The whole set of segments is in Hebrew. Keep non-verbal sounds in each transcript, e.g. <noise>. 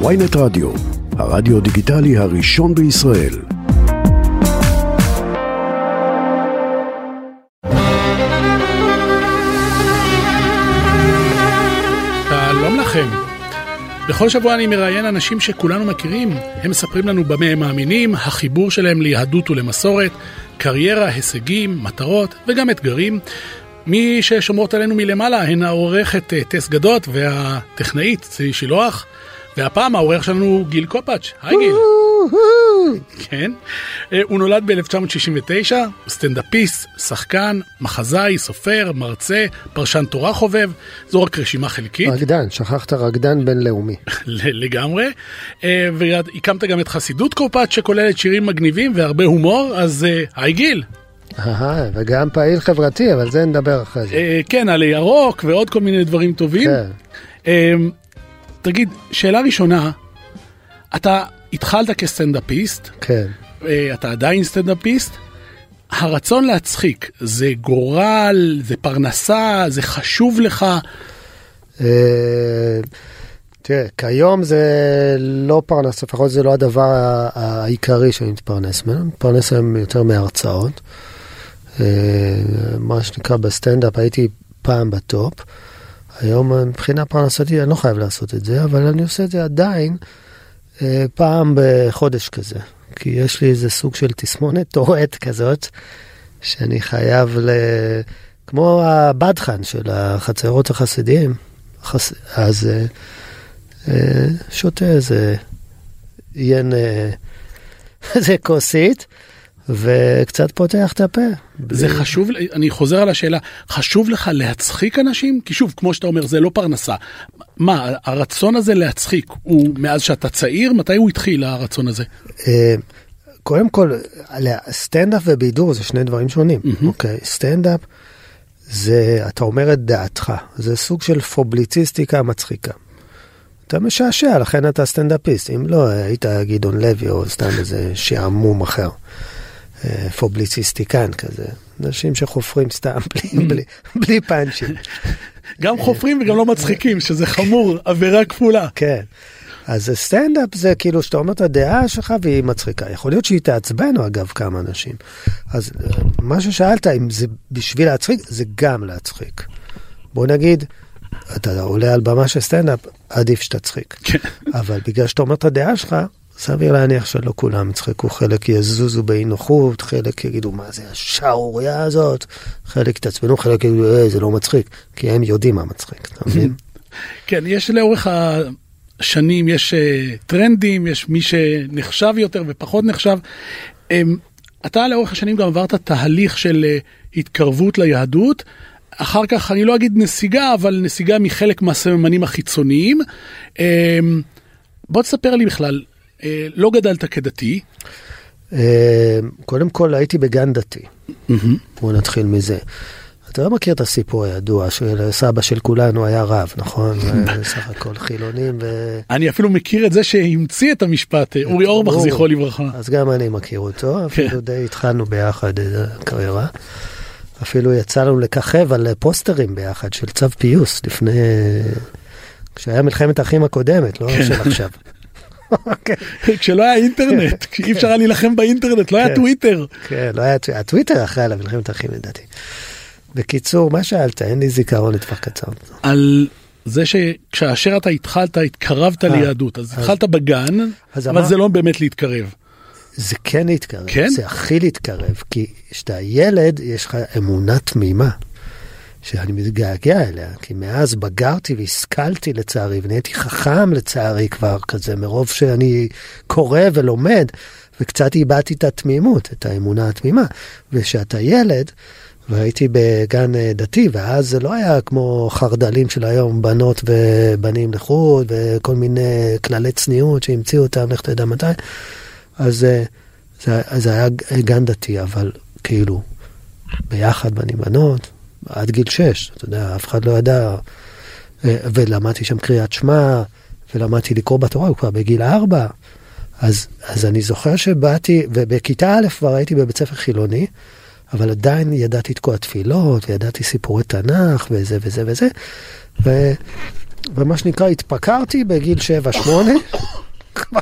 ויינט רדיו, הרדיו דיגיטלי הראשון בישראל. שלום לכם. בכל שבוע אני מראיין אנשים שכולנו מכירים, הם מספרים לנו במה הם מאמינים, החיבור שלהם ליהדות ולמסורת, קריירה, הישגים, מטרות וגם אתגרים. מי ששומרות עלינו מלמעלה הן העורכת אה, טס גדות והטכנאית צבי שילוח, והפעם העורך שלנו גיל קופטש. היי גיל. כן. אה, הוא נולד ב-1969, הוא סטנדאפיסט, שחקן, מחזאי, סופר, מרצה, פרשן תורה חובב, זו רק רשימה חלקית. רקדן, שכחת רקדן בינלאומי. <laughs> לגמרי. אה, והקמת גם את חסידות קופטש שכוללת שירים מגניבים והרבה הומור, אז אה, היי גיל. אהה, וגם פעיל חברתי, אבל זה נדבר אחרי זה. כן, עלה ירוק ועוד כל מיני דברים טובים. כן. תגיד, שאלה ראשונה, אתה התחלת כסטנדאפיסט, כן. אתה עדיין סטנדאפיסט, הרצון להצחיק זה גורל, זה פרנסה, זה חשוב לך? אה, תראה, כיום זה לא פרנסה, לפחות זה לא הדבר העיקרי שאני מתפרנס ממנו, אני מתפרנס היום יותר מהרצאות. אה, מה שנקרא בסטנדאפ, הייתי פעם בטופ. היום מבחינה פרנסתי אני לא חייב לעשות את זה, אבל אני עושה את זה עדיין אה, פעם בחודש כזה. כי יש לי איזה סוג של תסמונת <laughs> טורט כזאת, שאני חייב ל... כמו הבדחן של החצרות החסידיים, חס... אז אה, אה, שותה איזה ין, אה, <laughs> איזה כוסית. וקצת פותח את הפה. זה בלי... חשוב, אני חוזר על השאלה, חשוב לך להצחיק אנשים? כי שוב, כמו שאתה אומר, זה לא פרנסה. מה, הרצון הזה להצחיק הוא מאז שאתה צעיר? מתי הוא התחיל, הרצון הזה? קודם כל, סטנדאפ ובידור זה שני דברים שונים. אוקיי, סטנדאפ זה, אתה אומר את דעתך, זה סוג של פובליציסטיקה מצחיקה. אתה משעשע, לכן אתה סטנדאפיסט. אם לא, היית גדעון לוי או סתם איזה שעמום אחר. פובליציסטיקן כזה, אנשים שחופרים סתם בלי, בלי, בלי פאנצ'ים. גם חופרים וגם לא מצחיקים, שזה חמור, עבירה כפולה. כן. אז סטנדאפ זה כאילו שאתה אומר את הדעה שלך והיא מצחיקה. יכול להיות שהיא תעצבן, אגב, כמה אנשים. אז מה ששאלת, אם זה בשביל להצחיק, זה גם להצחיק. בוא נגיד, אתה עולה על במה של סטנדאפ, עדיף שתצחיק. אבל בגלל שאתה אומר את הדעה שלך, סביר להניח שלא כולם יצחקו, חלק יזוזו באי נוחות, חלק יגידו מה זה השערורייה הזאת, חלק יתעצבנו, חלק יגידו אה, זה לא מצחיק, כי הם יודעים מה מצחיק, אתה מבין? <laughs> כן, יש לאורך השנים, יש uh, טרנדים, יש מי שנחשב יותר ופחות נחשב. Um, אתה לאורך השנים גם עברת תהליך של uh, התקרבות ליהדות. אחר כך אני לא אגיד נסיגה, אבל נסיגה מחלק מהסממנים החיצוניים. Um, בוא תספר לי בכלל, לא גדלת כדתי. קודם כל הייתי בגן דתי. בוא נתחיל מזה. אתה לא מכיר את הסיפור הידוע של סבא של כולנו היה רב, נכון? <laughs> סך הכל חילונים ו... אני אפילו מכיר את זה שהמציא את המשפט, אורי אורבך זכרו לברכה. אז גם אני מכיר אותו, אפילו די התחלנו ביחד קריירה. אפילו יצא לנו לככב על פוסטרים ביחד של צו פיוס לפני... כשהיה מלחמת האחים הקודמת, לא של עכשיו. <laughs> <laughs> כשלא היה אינטרנט, <laughs> כשאי אפשר היה להילחם באינטרנט, לא היה טוויטר. כן, לא היה הטוויטר אחרי עליו מלחמת האחים לדעתי. בקיצור, מה שאלת? אין לי זיכרון לטווח קצר. על זה שכאשר אתה התחלת, התקרבת ליהדות, אז התחלת בגן, אבל זה לא באמת להתקרב. זה כן להתקרב, כן? זה הכי להתקרב, כי כשאתה ילד, יש לך אמונה תמימה. שאני מתגעגע אליה, כי מאז בגרתי והשכלתי לצערי, ונהייתי חכם לצערי כבר כזה, מרוב שאני קורא ולומד, וקצת איבדתי את התמימות, את האמונה התמימה. וכשאתה ילד, והייתי בגן דתי, ואז זה לא היה כמו חרדלים של היום, בנות ובנים לחוד, וכל מיני כללי צניעות שהמציאו אותם, לך תדע מתי. אז זה, זה היה גן דתי, אבל כאילו, ביחד בנים בנות, עד גיל 6, אתה יודע, אף אחד לא ידע. ולמדתי שם קריאת שמע, ולמדתי לקרוא בתורה כבר בגיל 4. אז, אז אני זוכר שבאתי, ובכיתה א' כבר הייתי בבית ספר חילוני, אבל עדיין ידעתי תקוע תפילות, וידעתי סיפורי תנ"ך, וזה וזה וזה. ו, ומה שנקרא התפקרתי בגיל 7-8. <coughs>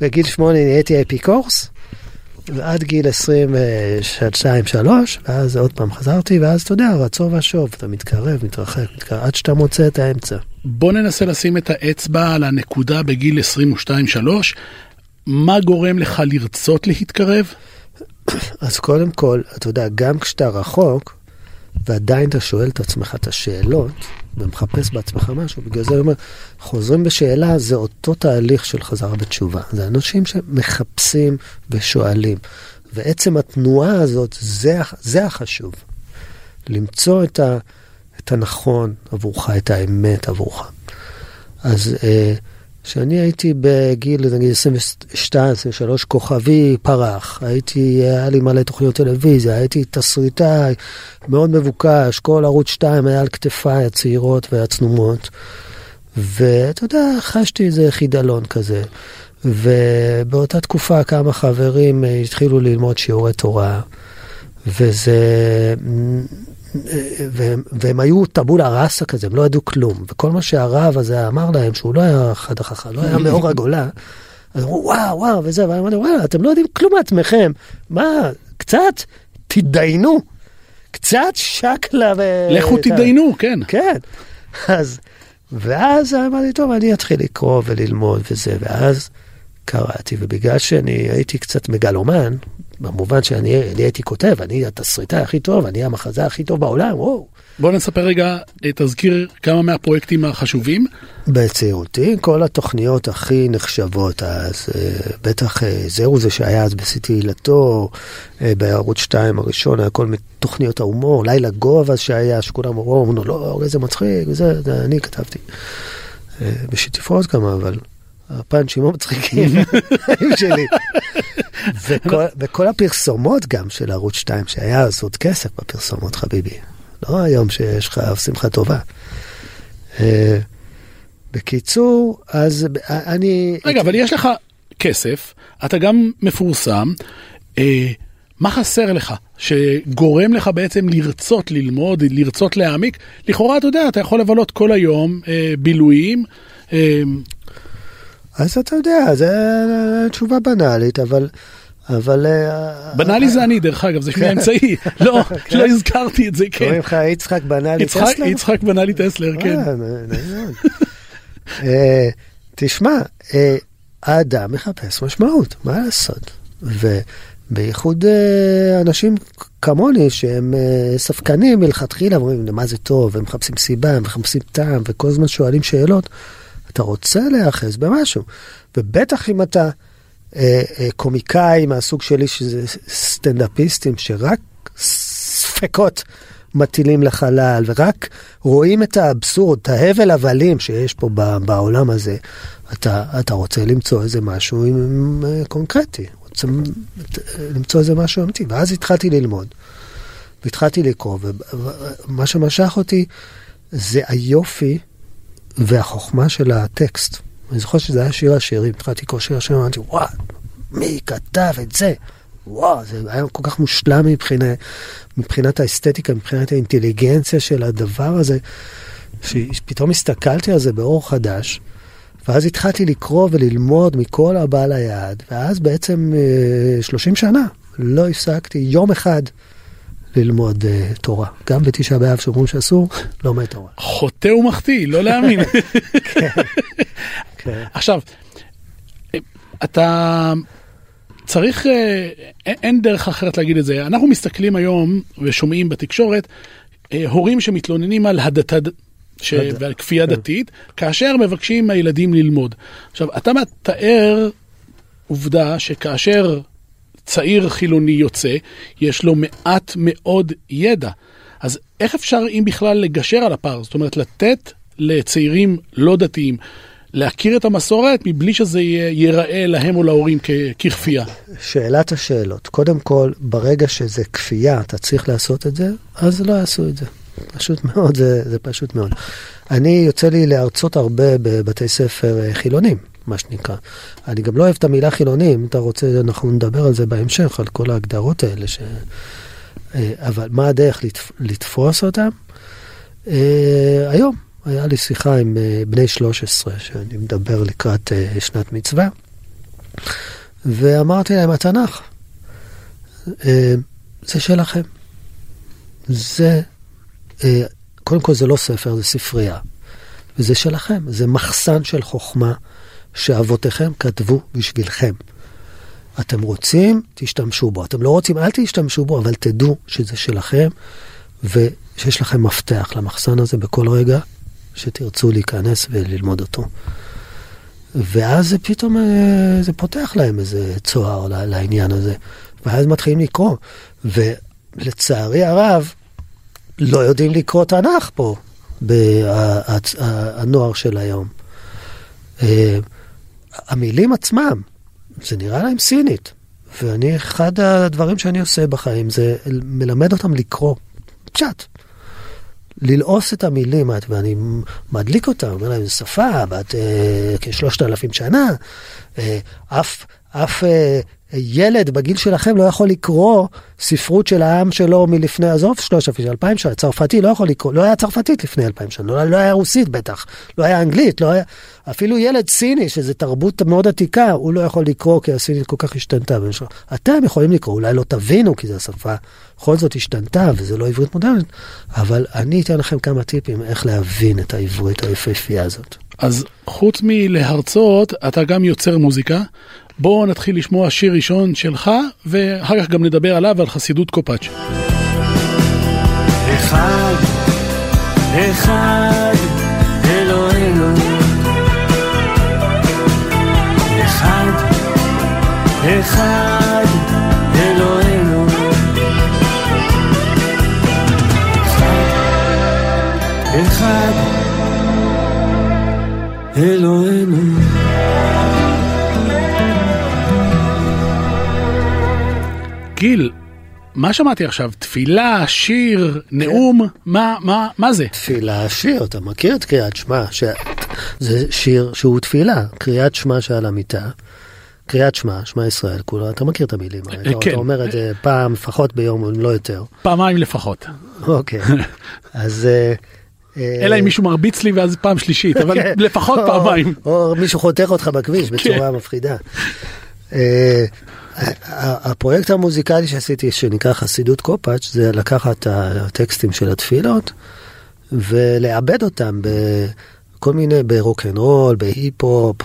בגיל 8 נהייתי אפיקורס, ועד גיל 22-3, ואז עוד פעם חזרתי, ואז אתה יודע, רצור ושוב, אתה מתקרב, מתרחק, מתקרב, עד שאתה מוצא את האמצע. בוא ננסה לשים את האצבע על הנקודה בגיל 22-3. מה גורם לך לרצות להתקרב? אז קודם כל, אתה יודע, גם כשאתה רחוק, ועדיין אתה שואל את עצמך את השאלות, ומחפש בעצמך משהו, בגלל זה אני אומר, חוזרים בשאלה זה אותו תהליך של חזרה בתשובה. זה אנשים שמחפשים ושואלים. ועצם התנועה הזאת, זה, זה החשוב. למצוא את, ה, את הנכון עבורך, את האמת עבורך. אז אה, כשאני הייתי בגיל, נגיד 22, 23, כוכבי פרח, הייתי, היה לי מלא תוכניות טלוויזיה, הייתי תסריטאי מאוד מבוקש, כל ערוץ 2 היה על כתפיי הצעירות והצנומות. ואתה יודע, חשתי איזה חידלון כזה. ובאותה תקופה כמה חברים אה, התחילו ללמוד שיעורי תורה, וזה והם, והם היו טבולה ראסה כזה, הם לא ידעו כלום. וכל מה שהרב הזה אמר להם, שהוא לא היה חד החכם, לא היה מאור הגולה, אז אמרו, וואו, וואו, וזה, ואני אמרתי, וואלה, אתם לא יודעים כלום מעצמכם. מה, קצת תתדיינו. קצת שקלה ו... לכו תתדיינו, כן. כן. אז, ואז אמרתי, טוב, אני אתחיל לקרוא וללמוד וזה, ואז קראתי, ובגלל שאני הייתי קצת מגלומן, במובן שאני הייתי כותב, אני התסריטאי הכי טוב, אני המחזה הכי טוב בעולם, וואו. בוא נספר רגע, תזכיר כמה מהפרויקטים החשובים. בצעירותי, כל התוכניות הכי נחשבות אז, אה, בטח אה, זהו זה שהיה אז בסיטי הילתו, אה, בערוץ 2 הראשון, היה כל מיני תוכניות ההומור, לילה גובה שהיה, שכולם אמרו, לא, איזה מצחיק, וזה, זה אני כתבתי. בשיטיפות גם, אבל הפאנצ'ים המצחיקים <laughs> שלי. וכל, וכל הפרסומות גם של ערוץ 2, שהיה אז עוד כסף בפרסומות, חביבי. לא היום שיש לך שמחה טובה. אה, בקיצור, אז אני... רגע, אבל יש לך כסף, אתה גם מפורסם. אה, מה חסר לך שגורם לך בעצם לרצות ללמוד, לרצות להעמיק? לכאורה, אתה יודע, אתה יכול לבלות כל היום אה, בילויים. אה, אז אתה יודע, זו תשובה בנאלית, אבל... אבל... אה, בנאלי זה אני, דרך אגב, זה <laughs> שמי האמצעי. לא. לא הזכרתי את זה, כן. קוראים לך יצחק בנאלי טסלר? יצחק בנאלי טסלר, כן. אה, אה, תשמע, האדם מחפש משמעות, מה לעשות? ובייחוד אנשים כמוני, שהם ספקנים מלכתחילה, אומרים, מה זה טוב, הם מחפשים סיבה, הם מחפשים טעם, וכל הזמן שואלים שאלות. אתה רוצה להיאחז במשהו. ובטח אם אתה אה, אה, קומיקאי מהסוג שלי, שזה סטנדאפיסטים, שרק ספקות מטילים לחלל, ורק רואים את האבסורד, את ההבל הבלים שיש פה בעולם הזה, אתה, אתה רוצה למצוא איזה משהו עם, עם, אה, קונקרטי, רוצה למצוא איזה משהו אמיתי. ואז התחלתי ללמוד, והתחלתי לקרוא, ומה שמשך אותי זה היופי והחוכמה של הטקסט. אני זוכר שזה היה שיר השירים, התחלתי לקרוא שיר השירים, אמרתי, וואו, מי כתב את זה? וואו, זה היה כל כך מושלם מבחינה, מבחינת האסתטיקה, מבחינת האינטליגנציה של הדבר הזה, שפתאום הסתכלתי על זה באור חדש, ואז התחלתי לקרוא וללמוד מכל הבא ליד, ואז בעצם 30 אה, שנה לא הפסקתי יום אחד ללמוד uh, תורה. גם בתשעה באב שאומרים שאסור, לומד תורה. חוטא ומחטיא, לא להאמין. כן, <laughs> כן. עכשיו, אתה צריך, אה, אין דרך אחרת להגיד את זה. אנחנו מסתכלים היום ושומעים בתקשורת אה, הורים שמתלוננים על הדתה. ש... ועל כפייה כן. דתית, כאשר מבקשים מהילדים ללמוד. עכשיו, אתה מתאר עובדה שכאשר צעיר חילוני יוצא, יש לו מעט מאוד ידע. אז איך אפשר, אם בכלל, לגשר על הפער? זאת אומרת, לתת לצעירים לא דתיים להכיר את המסורת מבלי שזה ייראה להם או להורים ככפייה? שאלת השאלות. קודם כל, ברגע שזה כפייה, אתה צריך לעשות את זה, אז לא יעשו את זה. פשוט מאוד, זה, זה פשוט מאוד. אני, יוצא לי להרצות הרבה בבתי ספר אה, חילונים. מה שנקרא. אני גם לא אוהב את המילה חילוני, אם אתה רוצה, אנחנו נדבר על זה בהמשך, על כל ההגדרות האלה. ש... אה, אבל מה הדרך לתפ... לתפוס אותם? אה, היום, היה לי שיחה עם אה, בני 13, שאני מדבר לקראת שנת מצווה, ואמרתי להם, התנ"ך, זה שלכם. זה, קודם כל זה לא ספר, זה ספרייה. וזה שלכם, זה מחסן של חוכמה שאבותיכם כתבו בשבילכם. אתם רוצים, תשתמשו בו. אתם לא רוצים, אל תשתמשו בו, אבל תדעו שזה שלכם, ושיש לכם מפתח למחסן הזה בכל רגע שתרצו להיכנס וללמוד אותו. ואז זה פתאום, אה, זה פותח להם איזה צוהר לעניין הזה. ואז מתחילים לקרוא. ולצערי הרב, לא יודעים לקרוא תנ"ך פה, הנוער של היום. המילים עצמם, זה נראה להם סינית. ואני, אחד הדברים שאני עושה בחיים זה מלמד אותם לקרוא. פשט. ללעוס את המילים, ואני מדליק אותם, אומר להם, שפה בת אה, כשלושת אלפים שנה, אה, אף, אף אה, ילד בגיל שלכם לא יכול לקרוא ספרות של העם שלו מלפני, עזוב שלושת אלפים, אלפיים שנה, צרפתי לא יכול לקרוא, לא היה צרפתית לפני אלפיים שנה, לא, לא היה רוסית בטח, לא היה אנגלית, לא היה, אפילו ילד סיני, שזו תרבות מאוד עתיקה, הוא לא יכול לקרוא כי הסינית כל כך השתנתה. אתם יכולים לקרוא, אולי לא תבינו כי זו שפה בכל זאת השתנתה וזה לא עברית מודרנית, אבל אני אתן לכם כמה טיפים איך להבין את העברית היפהפייה הזאת. אז חוץ מלהרצות, אתה גם יוצר מוזיקה. בואו נתחיל לשמוע שיר ראשון שלך, ואחר כך גם נדבר עליו ועל חסידות קופאץ'. אחד, אלוהינו. אחד, אחד, אלוהינו. אחד, אחד, אלוהינו. גיל, מה שמעתי עכשיו? תפילה, שיר, נאום, כן. מה, מה, מה זה? תפילה, שיר, אתה מכיר את קריאת שמע, ש... זה שיר שהוא תפילה, קריאת שמע שעל המיטה. קריאת שמע, שמע ישראל, כולו, אתה מכיר את המילים, אה, כן. אתה אומר את זה פעם לפחות ביום, אם לא יותר. פעמיים לפחות. אוקיי, <laughs> אז... אה, אה, אלא אם מישהו מרביץ לי ואז פעם שלישית, אבל כן. לפחות פעמיים. או מישהו חותך אותך בכביש בצורה מפחידה. <laughs> הפרויקט המוזיקלי שעשיתי, שנקרא חסידות קופטש, זה לקחת את הטקסטים של התפילות ולעבד אותם בכל מיני, ברוקנרול, בהיפ-הופ,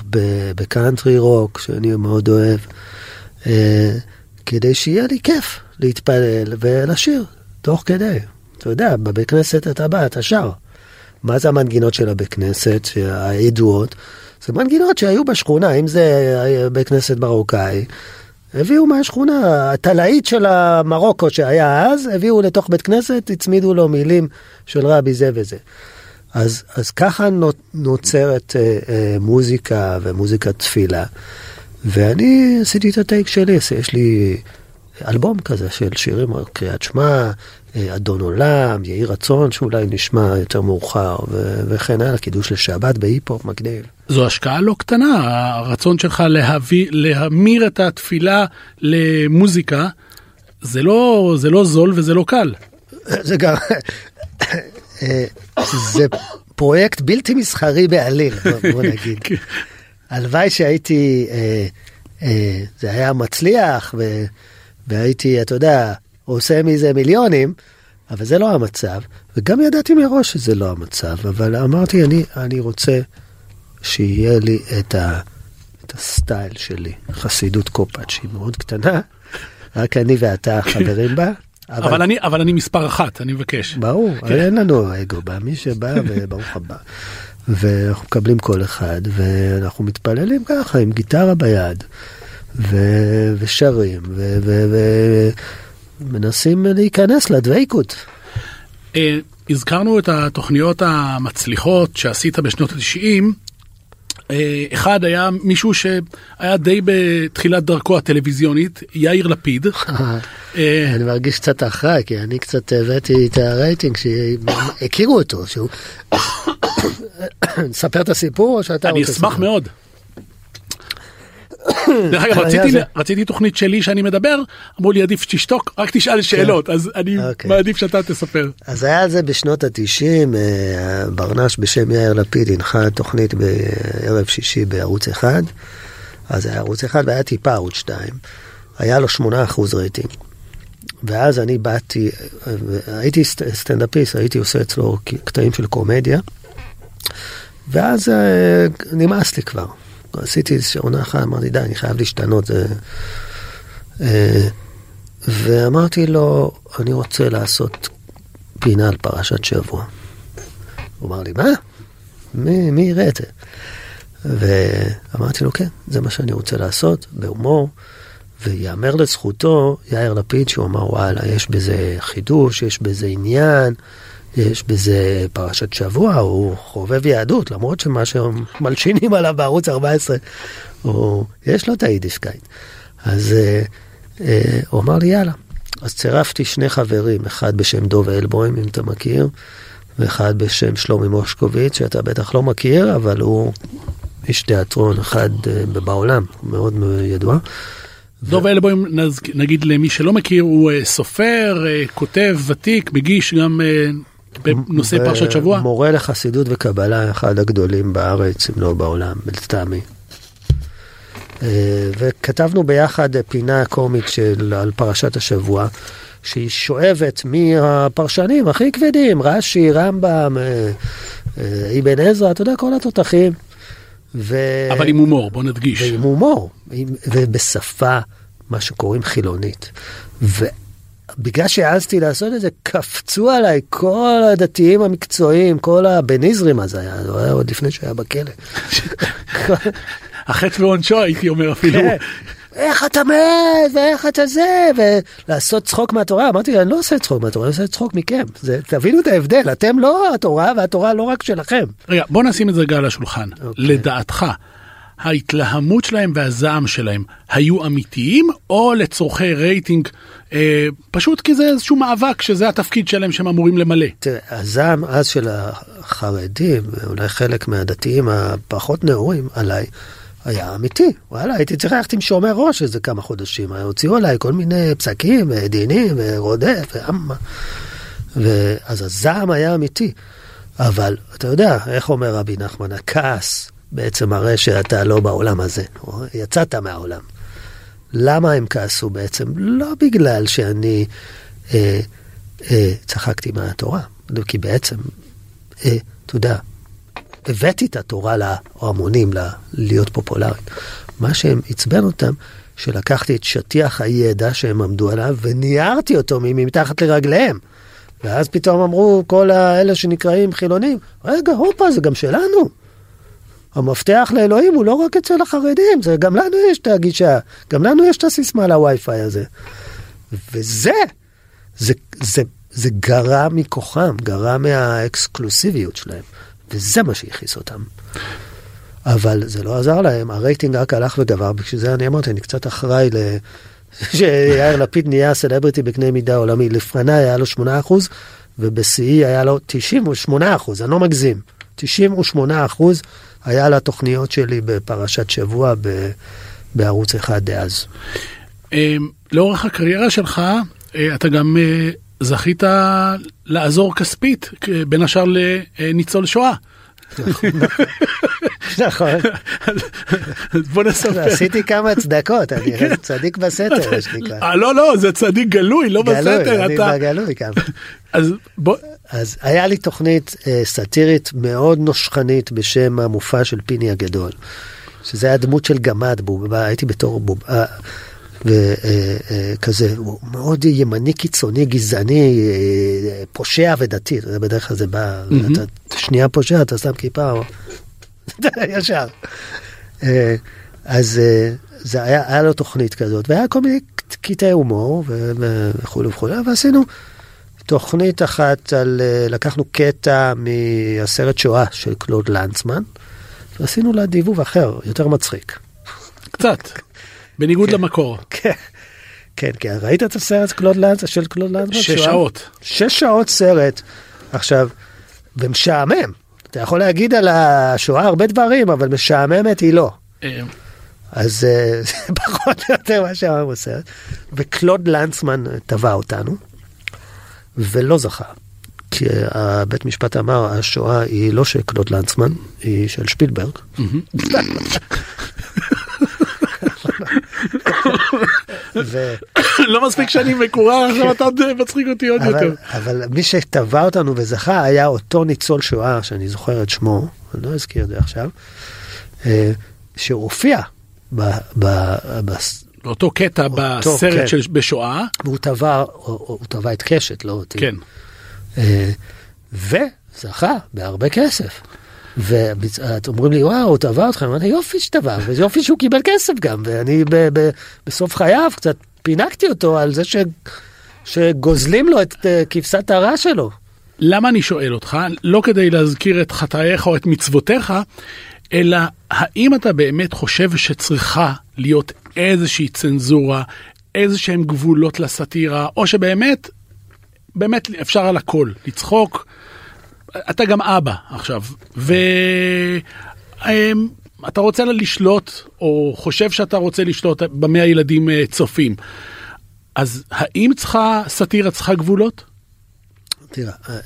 בקאנטרי רוק, שאני מאוד אוהב, אה, כדי שיהיה לי כיף להתפלל ולשיר תוך כדי. אתה יודע, בבית כנסת אתה בא, אתה שר. מה זה המנגינות של הבית כנסת, הידועות? זה מנגינות שהיו בשכונה, אם זה בית כנסת מרוקאי, הביאו מהשכונה, התלאית של המרוקו שהיה אז, הביאו לתוך בית כנסת, הצמידו לו מילים של רבי זה וזה. אז, אז ככה נוצרת אה, אה, מוזיקה ומוזיקת תפילה. ואני עשיתי את הטייק שלי, יש לי אלבום כזה של שירים, קריאת שמע, אדון עולם, יהי רצון, שאולי נשמע יותר מאוחר, וכן הלאה, קידוש לשבת בהיפ-הופ מגניב. זו השקעה לא קטנה, הרצון שלך להביא, להמיר את התפילה למוזיקה, זה לא, זה לא זול וזה לא קל. זה גם, אה, זה פרויקט בלתי מסחרי בעליל, בוא נגיד. כן. הלוואי שהייתי, אה, זה היה מצליח, והייתי, אתה יודע, עושה מזה מיליונים, אבל זה לא המצב, וגם ידעתי מראש שזה לא המצב, אבל אמרתי, אני, אני רוצה שיהיה לי את, ה, את הסטייל שלי, חסידות קופאץ', שהיא מאוד קטנה, רק אני ואתה חברים בה. <laughs> אבל, אבל, אני, אבל אני מספר אחת, אני מבקש. ברור, כן. אין לנו אגו בה, מי שבא <laughs> וברוך הבא. ואנחנו מקבלים כל אחד, ואנחנו מתפללים ככה, עם גיטרה ביד, ו, ושרים, ו, ו, ו, מנסים להיכנס לדבייקות. אה, הזכרנו את התוכניות המצליחות שעשית בשנות ה-90. אה, אחד היה מישהו שהיה די בתחילת דרכו הטלוויזיונית, יאיר לפיד. <laughs> אה, אני מרגיש קצת אחראי, כי אני קצת הבאתי את הרייטינג שהכירו אותו, שהוא... <coughs> <coughs> נספר את הסיפור או שאתה רוצה... אני אשמח מאוד. דרך אגב, <coughs> רציתי. רציתי תוכנית שלי שאני מדבר, אמרו לי עדיף שתשתוק, רק תשאל שאלות, אז אני אוקיי. מעדיף שאתה תספר. אז היה זה בשנות התשעים, אה, ברנש בשם יאיר לפיד הנחה תוכנית בערב שישי בערוץ אחד, אז היה ערוץ אחד והיה טיפה ערוץ שתיים, היה לו שמונה אחוז רייטינג. ואז אני באתי, אה, הייתי סט- סטנדאפיסט, הייתי עושה אצלו קטעים של קומדיה, ואז אה, נמאס לי כבר. עשיתי איזושהי עונה אחת, אמרתי, די, אני חייב להשתנות. זה... אה, ואמרתי לו, אני רוצה לעשות פינה על פרשת שבוע. הוא אמר לי, מה? מי, מי יראה את זה? ואמרתי לו, כן, זה מה שאני רוצה לעשות, בהומור. ויאמר לזכותו, יאיר לפיד, שהוא אמר, וואלה, יש בזה חידוש, יש בזה עניין, יש בזה פרשת שבוע, הוא חובב יהדות, למרות שמה שמלשינים עליו בערוץ 14, הוא, יש לו את היידישקייט. אז אה, אה, הוא אמר לי, יאללה. אז צירפתי שני חברים, אחד בשם דוב אלבוים, אם אתה מכיר, ואחד בשם שלומי מושקוביץ, שאתה בטח לא מכיר, אבל הוא איש תיאטרון אחד אה, בעולם, מאוד ידוע. דוב אלבוים, נגיד למי שלא מכיר, הוא אה, סופר, אה, כותב, ותיק, מגיש גם אה, בנושא פרשת שבוע. מורה לחסידות וקבלה, אחד הגדולים בארץ, אם לא בעולם, לטעמי. אה, וכתבנו ביחד פינה קומית של, על פרשת השבוע, שהיא שואבת מהפרשנים הכי כבדים, רש"י, רמב"ם, אה, אה, אבן עזרא, אתה יודע, כל התותחים. ו... אבל עם הומור, בוא נדגיש. ועם הומור, עם- ובשפה, מה שקוראים חילונית. ובגלל שהעזתי לעשות את זה, קפצו עליי כל הדתיים המקצועיים, כל הבניזרים אז היה, זה היה עוד לפני שהיה בכלא. <laughs> החטא ועונשו הייתי אומר אפילו. כן. איך אתה מת, ואיך אתה זה, ולעשות צחוק מהתורה. אמרתי, אני לא עושה צחוק מהתורה, אני עושה צחוק מכם. זה, תבינו את ההבדל, אתם לא התורה, והתורה לא רק שלכם. רגע, בוא נשים את זה רגע על השולחן. אוקיי. לדעתך, ההתלהמות שלהם והזעם שלהם היו אמיתיים, או לצורכי רייטינג, אה, פשוט כי זה איזשהו מאבק שזה התפקיד שלהם שהם אמורים למלא. תראה, הזעם אז של החרדים, ואולי חלק מהדתיים הפחות נאורים עליי, היה אמיתי. וואלה, הייתי צריך ללכת עם שומר ראש איזה כמה חודשים. הוציאו עליי כל מיני פסקים, דינים, ורודף, ואמה. ואז הזעם היה אמיתי. אבל אתה יודע, איך אומר רבי נחמן, הכעס בעצם מראה שאתה לא בעולם הזה, או יצאת מהעולם. למה הם כעסו בעצם? לא בגלל שאני אה, אה, צחקתי מהתורה, לא, כי בעצם, אה, אתה יודע, הבאתי את התורה להמונים, ל- להיות פופולרית. מה שהם עצבן אותם, שלקחתי את שטיח הידע שהם עמדו עליו וניירתי אותו מתחת לרגליהם. ואז פתאום אמרו כל האלה שנקראים חילונים, רגע, הופה, זה גם שלנו. המפתח לאלוהים הוא לא רק אצל החרדים, זה גם לנו יש את הגישה, גם לנו יש את הסיסמה לווי-פיי הזה. וזה, זה, זה, זה גרע מכוחם, גרע מהאקסקלוסיביות שלהם, וזה מה שהכעיס אותם. אבל זה לא עזר להם, הרייטינג רק הלך וגבר, בשביל זה אני אמרתי, אני קצת אחראי ל... <laughs> שיאיר לפיד נהיה סלבריטי בקנה מידה עולמי. לפניי היה לו 8% ובשיאי היה לו 98%, אני לא מגזים. 98% היה לתוכניות שלי בפרשת שבוע ב... בערוץ אחד דאז. אה, לאורך הקריירה שלך, אה, אתה גם אה, זכית לעזור כספית, אה, בין השאר לניצול שואה. נכון, אז בוא נספר. עשיתי כמה צדקות, אני צדיק בסתר, מה שנקרא. אה, לא, לא, זה צדיק גלוי, לא גלוי, בסתר, אני אתה... בגלוי כמה. אז בוא, אז היה לי תוכנית אה, סאטירית מאוד נושכנית בשם המופע של פיני הגדול. שזה היה דמות של גמד, בובה, הייתי בתור בובה, וכזה, הוא מאוד ימני קיצוני, גזעני, פושע ודתי, בדרך כלל זה בא, אתה שנייה פושע, אתה שם כיפה, <laughs> ישר. אה, אז אה, זה היה, היה לו תוכנית כזאת, והיה כל מיני קטעי הומור וכולי וכולי, ועשינו תוכנית אחת על, אה, לקחנו קטע מהסרט שואה של קלוד לנצמן, ועשינו לה דיבוב אחר, יותר מצחיק. קצת, בניגוד למקור. כן, כן, כן, ראית את הסרט קלוד לנצמן, של קלוד לנצמן? שש? שעות. שש שעות סרט. עכשיו, ומשעמם. אתה יכול להגיד על השואה הרבה דברים, אבל משעממת היא לא. אה, אז אה, <laughs> זה פחות או יותר מה שהיה בסרט. וקלוד לנצמן תבע אותנו, ולא זכה. כי הבית משפט אמר, השואה היא לא של קלוד לנצמן, היא של שפילברג. <laughs> ו... לא מספיק שאני מקורר, <laughs> עכשיו אתה מצחיק אותי עוד יותר. אבל, מי שתבע אותנו וזכה היה אותו ניצול שואה, שאני זוכר את שמו, אני לא אזכיר את זה עכשיו, אה, שהופיע באותו קטע בסרט. של בשואה, והוא תבע, הוא תבע את קשת, לא אותי. כן. אה, וזכה בהרבה כסף. ואתם אומרים לי, וואו, תבע אותך, אמרתי, יופי שתבע, ויופי שהוא קיבל כסף גם, ואני ב- ב- בסוף חייו קצת פינקתי אותו על זה ש... שגוזלים לו את אה, כבשת הרע שלו. למה אני שואל אותך? לא כדי להזכיר את חטאיך או את מצוותיך, אלא האם אתה באמת חושב שצריכה להיות איזושהי צנזורה, איזה שהם גבולות לסאטירה, או שבאמת, באמת אפשר על הכל, לצחוק. אתה גם אבא עכשיו, ואתה רוצה לשלוט, או חושב שאתה רוצה לשלוט במה הילדים אה, צופים. אז האם צריכה, סאטירה צריכה גבולות? תראה, אה,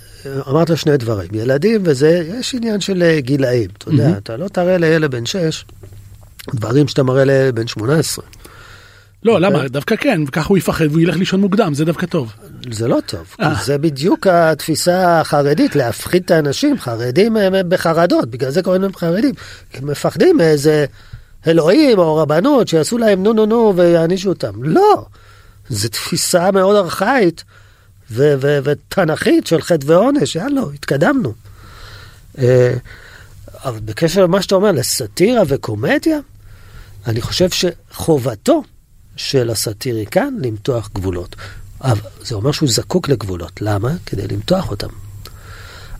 אמרת שני דברים, ילדים וזה, יש עניין של אה, גילאים, אתה יודע, אתה לא תראה לילד בן 6 דברים שאתה מראה לילד בן 18. לא, למה? דווקא כן, וככה הוא יפחד והוא ילך לישון מוקדם, זה דווקא טוב. זה לא טוב, כי אה. זה בדיוק התפיסה החרדית, להפחיד את האנשים, חרדים הם הם בחרדות, בגלל זה קוראים להם חרדים, הם מפחדים מאיזה אלוהים או רבנות שיעשו להם נו נו נו ויענישו אותם. לא, זו תפיסה מאוד ארכאית ותנכית של חטא ועונש, יאללה, התקדמנו. אה, אבל בקשר למה שאתה אומר, לסאטירה וקומדיה, אני חושב שחובתו של הסאטיריקן למתוח גבולות. אבל זה אומר שהוא זקוק לגבולות. למה? כדי למתוח אותם.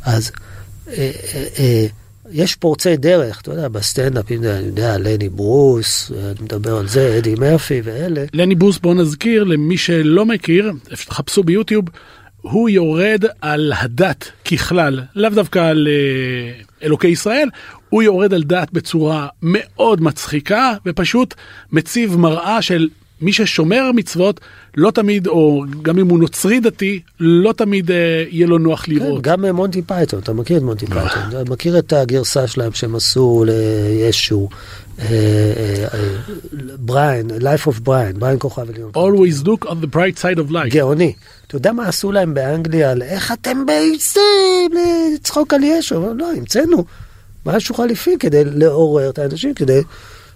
אז אה, אה, אה, יש פורצי דרך, אתה יודע, בסטנדאפ, אם אני יודע, לני ברוס, אני מדבר על זה, אדי מרפי ואלה. לני ברוס, בוא נזכיר למי שלא מכיר, חפשו ביוטיוב, הוא יורד על הדת ככלל, לאו דווקא על אה, אלוקי ישראל, הוא יורד על דת בצורה מאוד מצחיקה, ופשוט מציב מראה של מי ששומר מצוות, לא תמיד, או גם אם הוא נוצרי דתי, לא תמיד אה, יהיה לו נוח כן, לראות. גם אה, מונטי פייתון, אתה מכיר את מונטי פייתון, אתה מכיר את הגרסה שלהם שהם עשו לישו, אה, אה, אה, בריין, Life of Brian, בריין כוכב עליון. Always look on the bright side of life. גאוני. אתה יודע מה עשו להם באנגליה על איך אתם בעצם לצחוק על ישו? לא, המצאנו משהו חליפי כדי לעורר את האנשים, כדי